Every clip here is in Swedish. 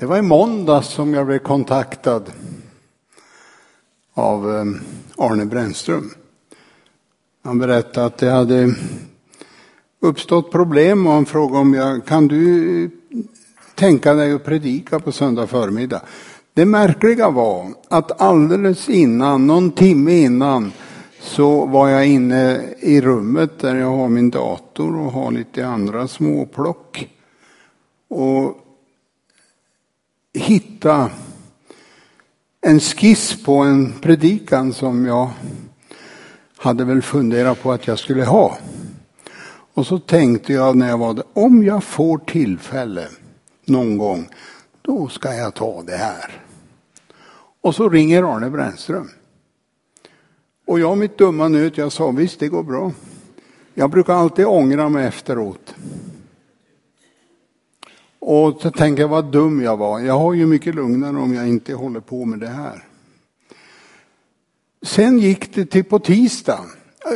Det var i måndags som jag blev kontaktad av eh, Arne Brännström. Han berättade att det hade uppstått problem och han frågade om jag kan du tänka dig att predika på söndag förmiddag. Det märkliga var att alldeles innan, någon timme innan, så var jag inne i rummet där jag har min dator och har lite andra småplock. Och hitta en skiss på en predikan som jag hade väl funderat på att jag skulle ha. Och så tänkte jag när jag var där, om jag får tillfälle någon gång, då ska jag ta det här. Och så ringer Arne Brännström. Och jag mitt dumma nöt, jag sa visst det går bra. Jag brukar alltid ångra mig efteråt. Och så tänker jag vad dum jag var. Jag har ju mycket lugnare om jag inte håller på med det här. Sen gick det till på tisdag.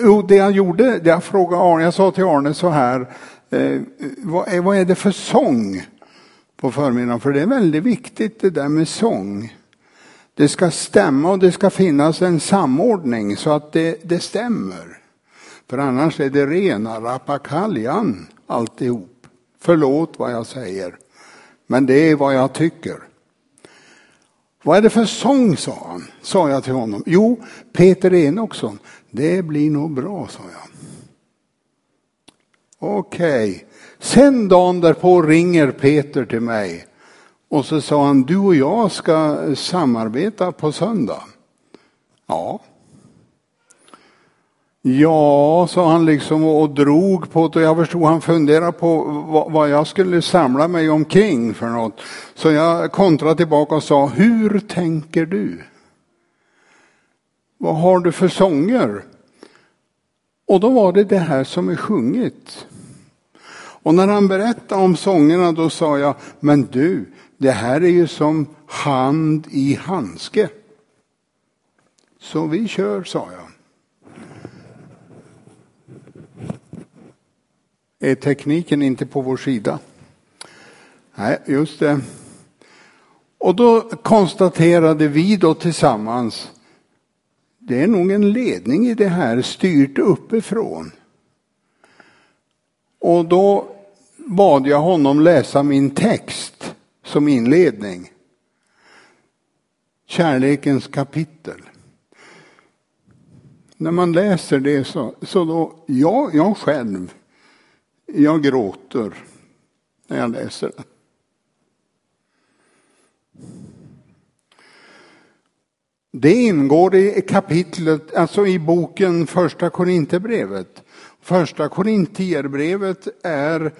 Jo, det jag gjorde, det jag frågade Arne, jag sa till Arne så här, eh, vad, är, vad är det för sång på förmiddagen? För det är väldigt viktigt det där med sång. Det ska stämma och det ska finnas en samordning så att det, det stämmer. För annars är det rena rappakaljan alltihop. Förlåt vad jag säger, men det är vad jag tycker. Vad är det för sång, sa han, sa jag till honom. Jo, Peter Enoksson. Det blir nog bra, sa jag. Okej. Okay. Sen dagen därpå ringer Peter till mig och så sa han, du och jag ska samarbeta på söndag. Ja, Ja, sa han liksom och drog på det. Jag förstod han funderade på vad jag skulle samla mig omkring för något. Så jag kontrade tillbaka och sa, hur tänker du? Vad har du för sånger? Och då var det det här som är sjungit. Och när han berättade om sångerna då sa jag, men du, det här är ju som hand i handske. Så vi kör, sa jag. Är tekniken inte på vår sida. Nej, just det. Och då konstaterade vi då tillsammans, det är nog en ledning i det här styrt uppifrån. Och då bad jag honom läsa min text som inledning. Kärlekens kapitel. När man läser det så, så då, jag, jag själv jag gråter när jag läser den. Det ingår i kapitlet, alltså i boken Första Korinthierbrevet. Första korinthierbrevet är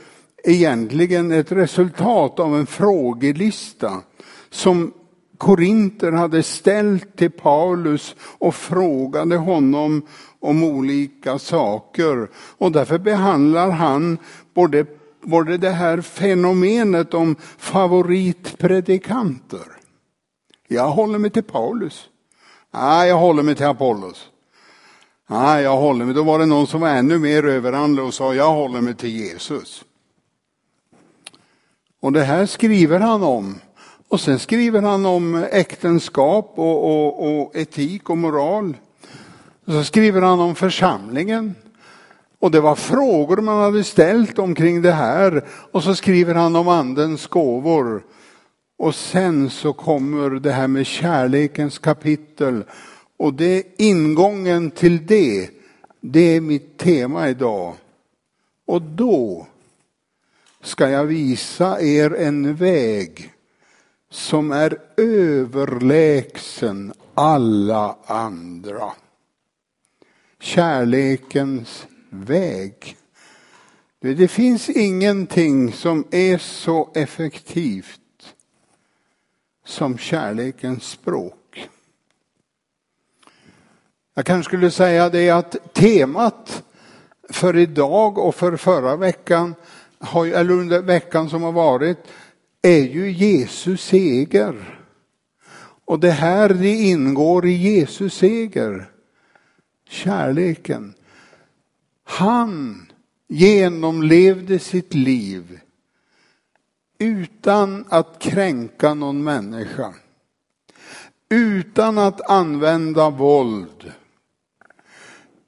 egentligen ett resultat av en frågelista som korinter hade ställt till Paulus och frågade honom om olika saker. Och därför behandlar han både, både det här fenomenet om favoritpredikanter. Jag håller mig till Paulus. Nej, jag håller mig till Apollos. Nej, jag håller mig. Då var det någon som var ännu mer överandlig och sa jag håller mig till Jesus. Och det här skriver han om. Och sen skriver han om äktenskap och, och, och etik och moral. Och så skriver han om församlingen. Och det var frågor man hade ställt omkring det här. Och så skriver han om andens gåvor. Och sen så kommer det här med kärlekens kapitel. Och det är ingången till det. Det är mitt tema idag. Och då ska jag visa er en väg som är överlägsen alla andra kärlekens väg. Det finns ingenting som är så effektivt som kärlekens språk. Jag kanske skulle säga det att temat för idag och för förra veckan, eller under veckan som har varit, är ju Jesus seger. Och det här det ingår i Jesus seger kärleken. Han genomlevde sitt liv utan att kränka någon människa, utan att använda våld,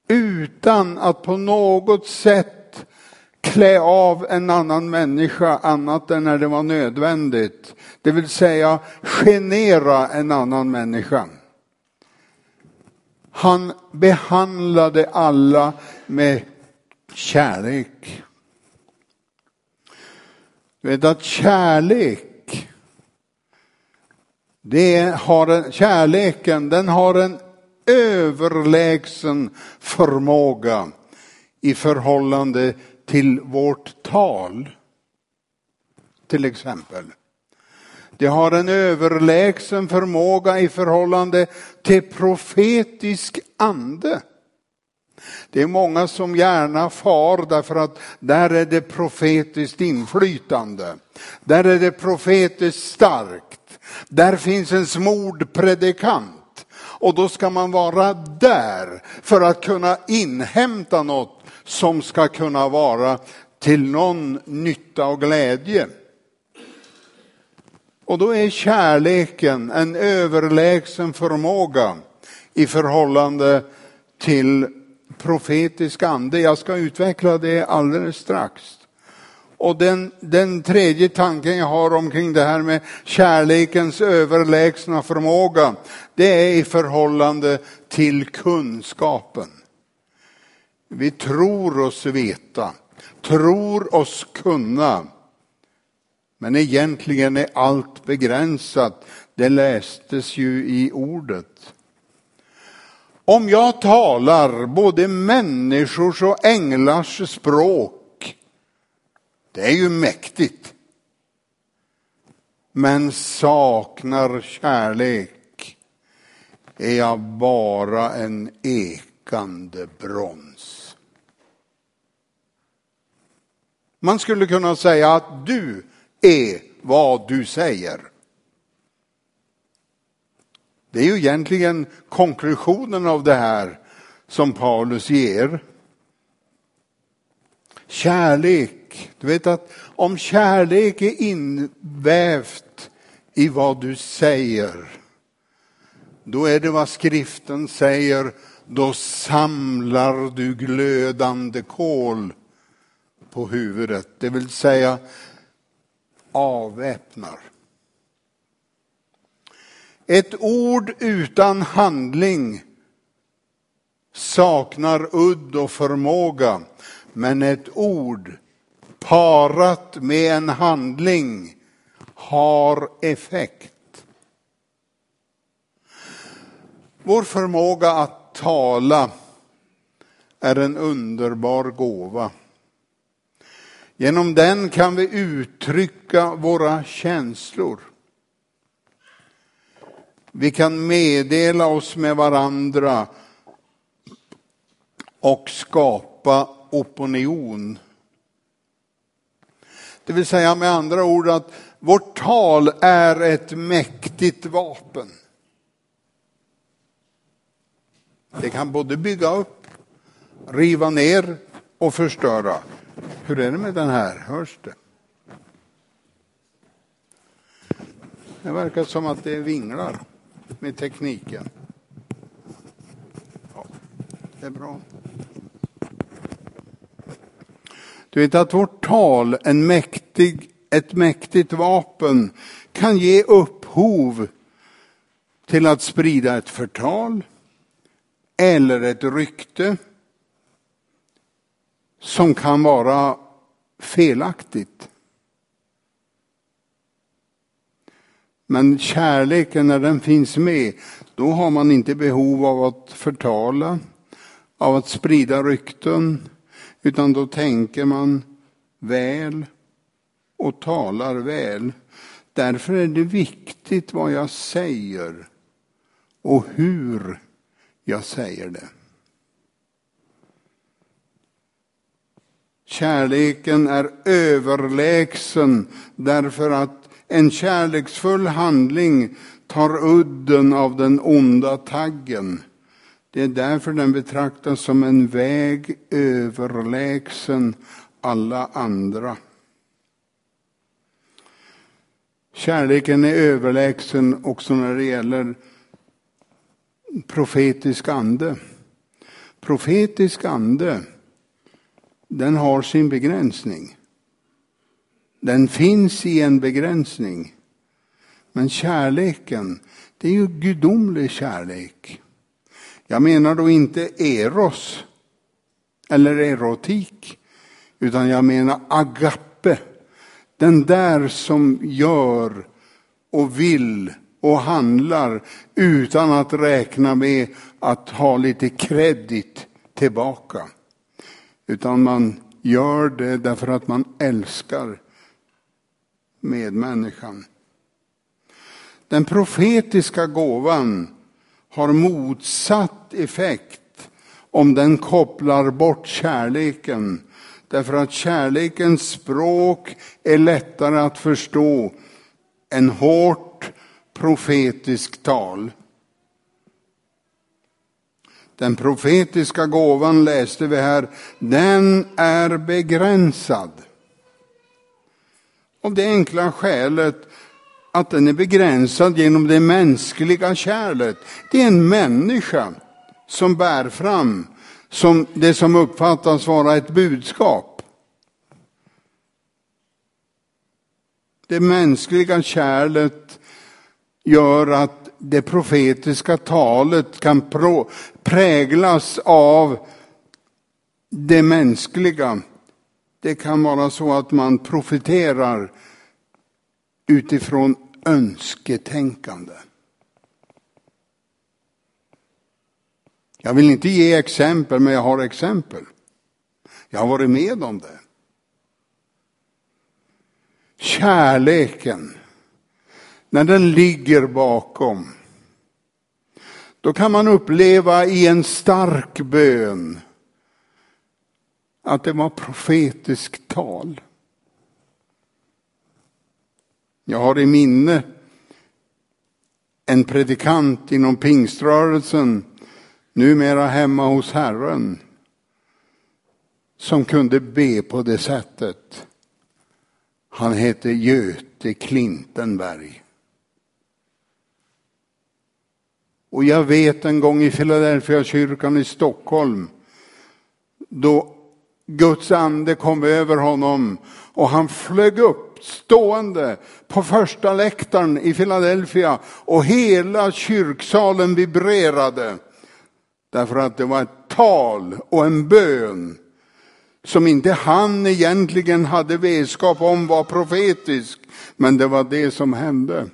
utan att på något sätt klä av en annan människa annat än när det var nödvändigt. Det vill säga genera en annan människa. Han behandlade alla med kärlek. Du vet att kärlek, det har en, kärleken den har en överlägsen förmåga i förhållande till vårt tal. Till exempel. Det har en överlägsen förmåga i förhållande till profetisk ande. Det är många som gärna far därför att där är det profetiskt inflytande. Där är det profetiskt starkt. Där finns en smord predikant. Och då ska man vara där för att kunna inhämta något som ska kunna vara till någon nytta och glädje. Och då är kärleken en överlägsen förmåga i förhållande till profetisk ande. Jag ska utveckla det alldeles strax. Och den, den tredje tanken jag har omkring det här med kärlekens överlägsna förmåga, det är i förhållande till kunskapen. Vi tror oss veta, tror oss kunna. Men egentligen är allt begränsat. Det lästes ju i ordet. Om jag talar både människors och änglars språk, det är ju mäktigt. Men saknar kärlek är jag bara en ekande brons. Man skulle kunna säga att du är vad du säger. Det är ju egentligen konklusionen av det här som Paulus ger. Kärlek, du vet att om kärlek är invävt i vad du säger, då är det vad skriften säger, då samlar du glödande kol på huvudet, det vill säga avväpnar. Ett ord utan handling saknar udd och förmåga, men ett ord parat med en handling har effekt. Vår förmåga att tala är en underbar gåva. Genom den kan vi uttrycka våra känslor. Vi kan meddela oss med varandra och skapa opinion. Det vill säga med andra ord att vårt tal är ett mäktigt vapen. Det kan både bygga upp, riva ner och förstöra. Hur är det med den här? Hörs det? Det verkar som att det vinglar med tekniken. Ja, det är bra. Du vet att vårt tal, en mäktig, ett mäktigt vapen, kan ge upphov till att sprida ett förtal eller ett rykte som kan vara felaktigt. Men kärleken när den finns med, då har man inte behov av att förtala, av att sprida rykten, utan då tänker man väl och talar väl. Därför är det viktigt vad jag säger och hur jag säger det. Kärleken är överlägsen därför att en kärleksfull handling tar udden av den onda taggen. Det är därför den betraktas som en väg överlägsen alla andra. Kärleken är överlägsen också när det gäller profetisk ande. Profetisk ande, den har sin begränsning. Den finns i en begränsning. Men kärleken, det är ju gudomlig kärlek. Jag menar då inte eros eller erotik, utan jag menar agape. Den där som gör och vill och handlar utan att räkna med att ha lite kredit tillbaka. Utan man gör det därför att man älskar medmänniskan. Den profetiska gåvan har motsatt effekt om den kopplar bort kärleken. Därför att kärlekens språk är lättare att förstå än hårt profetiskt tal. Den profetiska gåvan läste vi här, den är begränsad. Av det enkla skälet att den är begränsad genom det mänskliga kärlet. Det är en människa som bär fram som det som uppfattas vara ett budskap. Det mänskliga kärlet gör att det profetiska talet kan präglas av det mänskliga. Det kan vara så att man profeterar utifrån önsketänkande. Jag vill inte ge exempel, men jag har exempel. Jag har varit med om det. Kärleken, när den ligger bakom, då kan man uppleva i en stark bön att det var profetiskt tal. Jag har i minne en predikant inom pingströrelsen, numera hemma hos Herren, som kunde be på det sättet. Han hette Göte Klintenberg. Och jag vet en gång i Philadelphia kyrkan i Stockholm, då Guds ande kom över honom och han flög upp stående på första läktaren i Philadelphia och hela kyrksalen vibrerade. Därför att det var ett tal och en bön som inte han egentligen hade vetskap om var profetisk, men det var det som hände.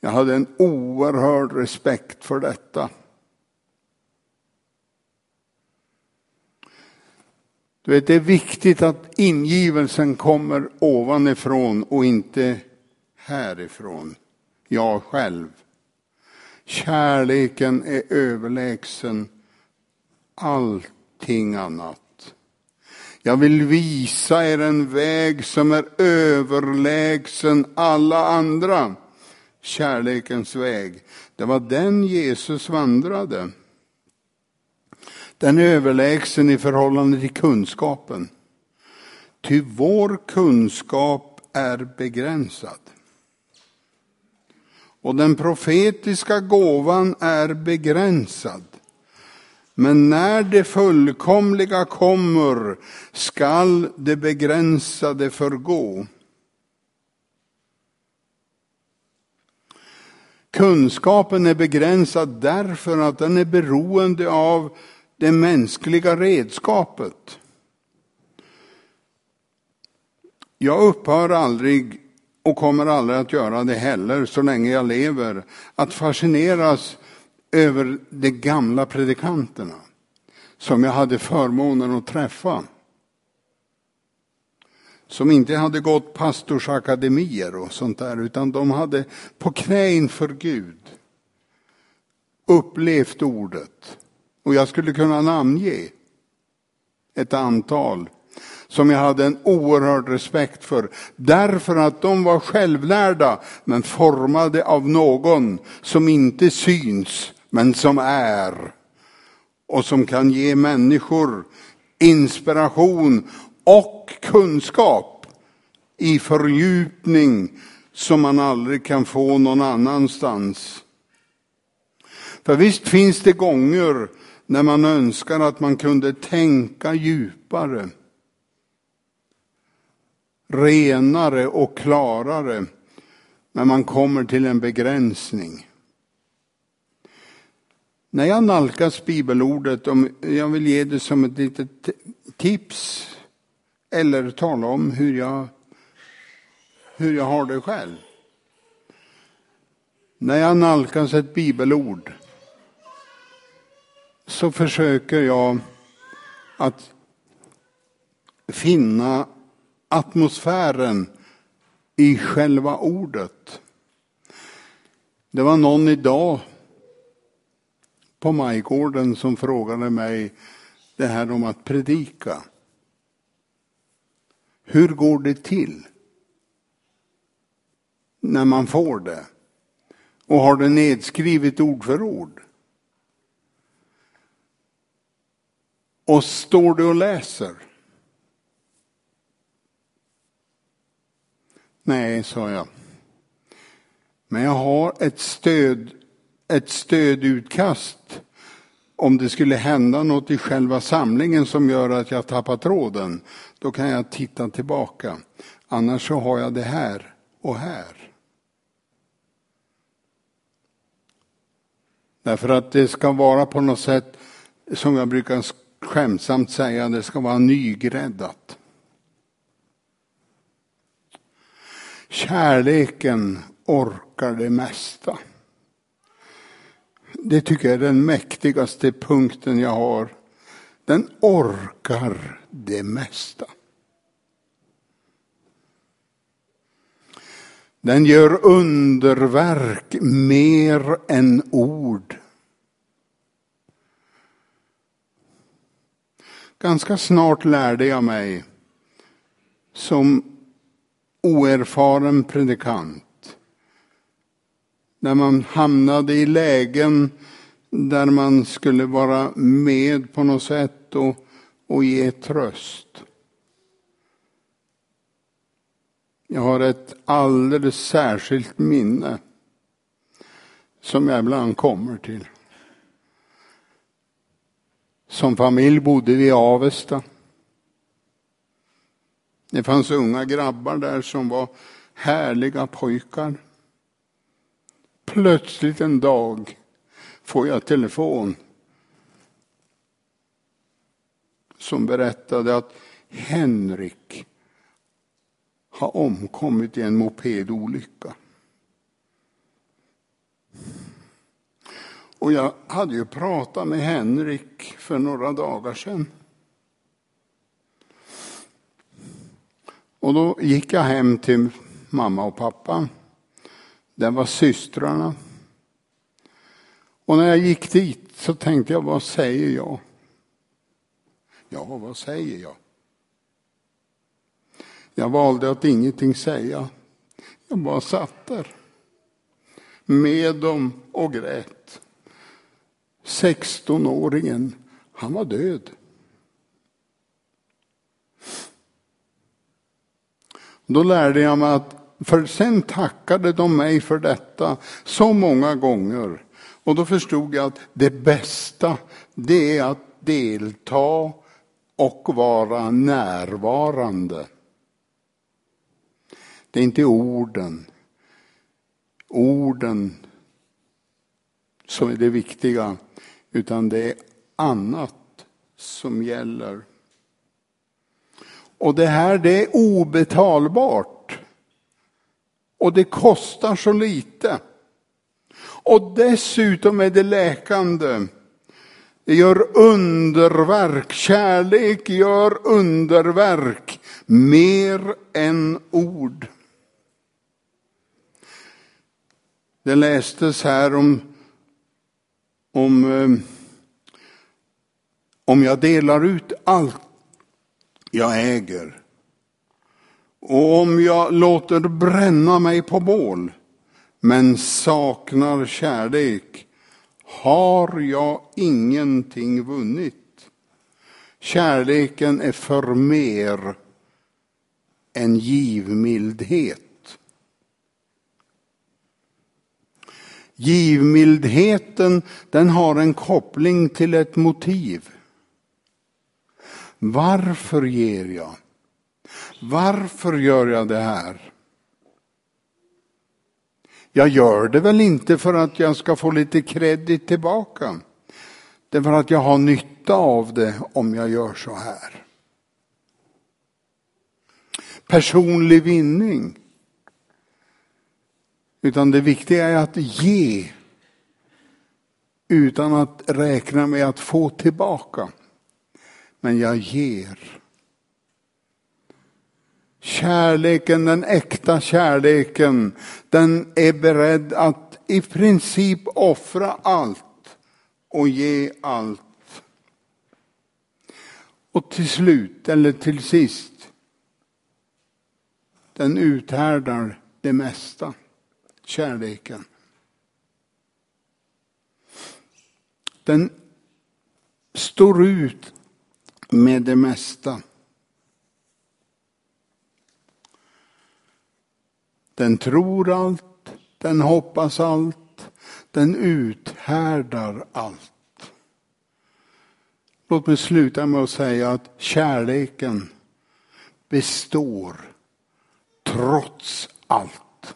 Jag hade en oerhörd respekt för detta. Du vet, det är viktigt att ingivelsen kommer ovanifrån och inte härifrån. Jag själv. Kärleken är överlägsen allting annat. Jag vill visa er en väg som är överlägsen alla andra. Kärlekens väg. Det var den Jesus vandrade. Den är överlägsen i förhållande till kunskapen. Ty vår kunskap är begränsad. Och den profetiska gåvan är begränsad. Men när det fullkomliga kommer skall det begränsade förgå. Kunskapen är begränsad därför att den är beroende av det mänskliga redskapet. Jag upphör aldrig och kommer aldrig att göra det heller så länge jag lever, att fascineras över de gamla predikanterna som jag hade förmånen att träffa. Som inte hade gått pastorsakademier och sånt där, utan de hade på knä inför Gud upplevt ordet och jag skulle kunna namnge ett antal som jag hade en oerhörd respekt för. Därför att de var självlärda men formade av någon som inte syns men som är. Och som kan ge människor inspiration och kunskap i fördjupning som man aldrig kan få någon annanstans. För visst finns det gånger när man önskar att man kunde tänka djupare, renare och klarare, men man kommer till en begränsning. När jag nalkas bibelordet, om jag vill ge det som ett litet tips eller tala om hur jag, hur jag har det själv. När jag nalkas ett bibelord så försöker jag att finna atmosfären i själva ordet. Det var någon idag på Majgården som frågade mig det här om att predika. Hur går det till? När man får det. Och har det nedskrivet ord för ord. Och står du och läser? Nej, sa jag. Men jag har ett stöd, ett stödutkast om det skulle hända något i själva samlingen som gör att jag tappar tråden, då kan jag titta tillbaka. Annars så har jag det här och här. Därför att det ska vara på något sätt, som jag brukar skämtsamt säga, det ska vara nygräddat. Kärleken orkar det mesta. Det tycker jag är den mäktigaste punkten jag har. Den orkar det mesta. Den gör underverk mer än ord. Ganska snart lärde jag mig som oerfaren predikant när man hamnade i lägen där man skulle vara med på något sätt och, och ge tröst. Jag har ett alldeles särskilt minne som jag ibland kommer till. Som familj bodde vi i Avesta. Det fanns unga grabbar där som var härliga pojkar. Plötsligt en dag får jag telefon som berättade att Henrik har omkommit i en mopedolycka. Och jag hade ju pratat med Henrik för några dagar sedan. Och då gick jag hem till mamma och pappa. Där var systrarna. Och när jag gick dit så tänkte jag, vad säger jag? Ja, vad säger jag? Jag valde att ingenting säga. Jag bara satt där. Med dem och grät. 16-åringen, han var död. Då lärde jag mig att för sen tackade de mig för detta så många gånger. Och då förstod jag att det bästa, det är att delta och vara närvarande. Det är inte orden. Orden som är det viktiga, utan det är annat som gäller. Och det här det är obetalbart. Och det kostar så lite. Och dessutom är det läkande. Det gör underverk. Kärlek gör underverk. Mer än ord. Det lästes här om, om, eh, om jag delar ut allt jag äger och om jag låter bränna mig på bål men saknar kärlek har jag ingenting vunnit. Kärleken är för mer än givmildhet. Givmildheten, den har en koppling till ett motiv. Varför ger jag? Varför gör jag det här? Jag gör det väl inte för att jag ska få lite kredit tillbaka. Det är för att jag har nytta av det om jag gör så här. Personlig vinning. Utan det viktiga är att ge utan att räkna med att få tillbaka. Men jag ger. Kärleken, den äkta kärleken, den är beredd att i princip offra allt och ge allt. Och till slut, eller till sist, den uthärdar det mesta, kärleken. Den står ut med det mesta. Den tror allt, den hoppas allt, den uthärdar allt. Låt mig sluta med att säga att kärleken består trots allt.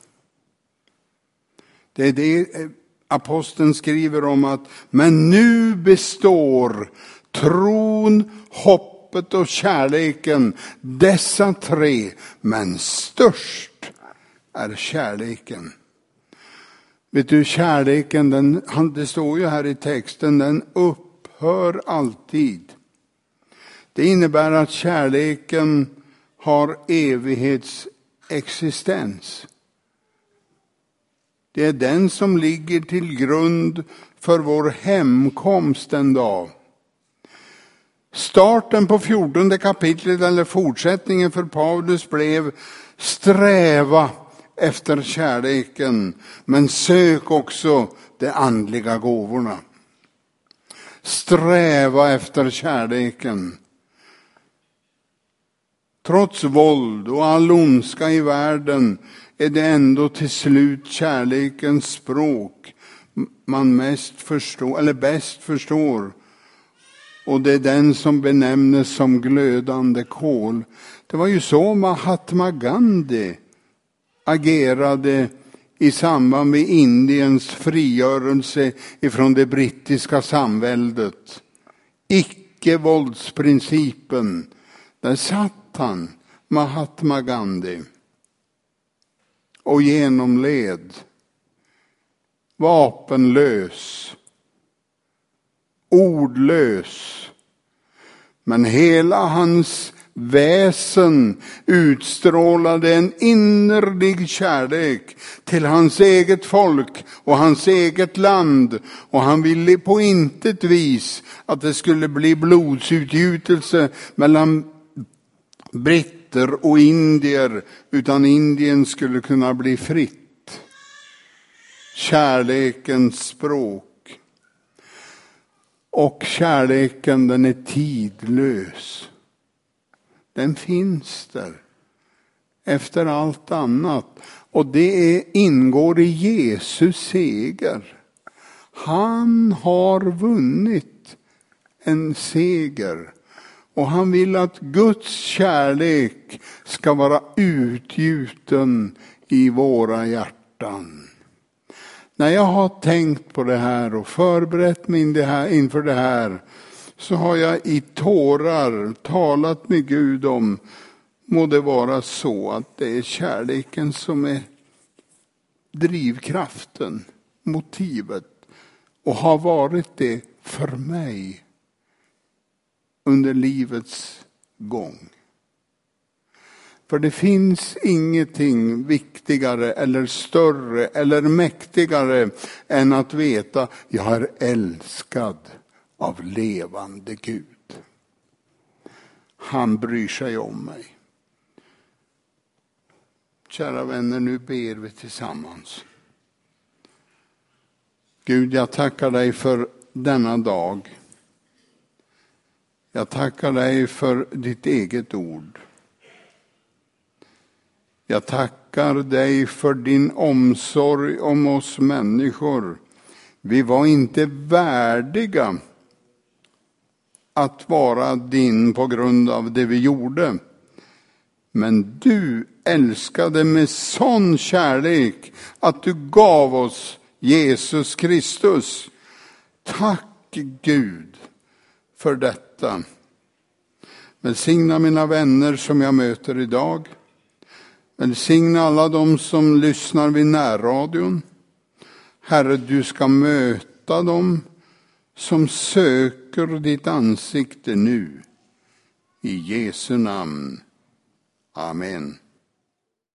Det är det eh, aposteln skriver om att, men nu består tron, hoppet och kärleken, dessa tre, men störst är kärleken. Vet du, kärleken, den, det står ju här i texten, den upphör alltid. Det innebär att kärleken har evighetsexistens. Det är den som ligger till grund för vår hemkomst en dag. Starten på fjortonde kapitlet eller fortsättningen för Paulus blev sträva efter kärleken, men sök också de andliga gåvorna. Sträva efter kärleken. Trots våld och all ondska i världen är det ändå till slut kärlekens språk man mest förstår, eller bäst förstår. Och det är den som benämnes som glödande kol. Det var ju så Mahatma Gandhi agerade i samband med Indiens frigörelse ifrån det brittiska samväldet. Icke-våldsprincipen, där satt han, Mahatma Gandhi och genomled. Vapenlös. Ordlös. Men hela hans väsen utstrålade en innerlig kärlek till hans eget folk och hans eget land. Och han ville på intet vis att det skulle bli blodsutgjutelse mellan britter britter och indier, utan Indien skulle kunna bli fritt. Kärlekens språk. Och kärleken den är tidlös. Den finns där. Efter allt annat. Och det är, ingår i Jesus seger. Han har vunnit en seger. Och han vill att Guds kärlek ska vara utgjuten i våra hjärtan. När jag har tänkt på det här och förberett mig inför det här så har jag i tårar talat med Gud om, må det vara så att det är kärleken som är drivkraften, motivet och har varit det för mig under livets gång. För det finns ingenting viktigare eller större eller mäktigare än att veta jag är älskad av levande Gud. Han bryr sig om mig. Kära vänner, nu ber vi tillsammans. Gud, jag tackar dig för denna dag. Jag tackar dig för ditt eget ord. Jag tackar dig för din omsorg om oss människor. Vi var inte värdiga att vara din på grund av det vi gjorde. Men du älskade med sån kärlek att du gav oss Jesus Kristus. Tack Gud för detta. Välsigna mina vänner som jag möter idag. Välsigna alla de som lyssnar vid närradion. Herre, du ska möta dem som söker söker ditt ansikte nu. I Jesu namn. Amen.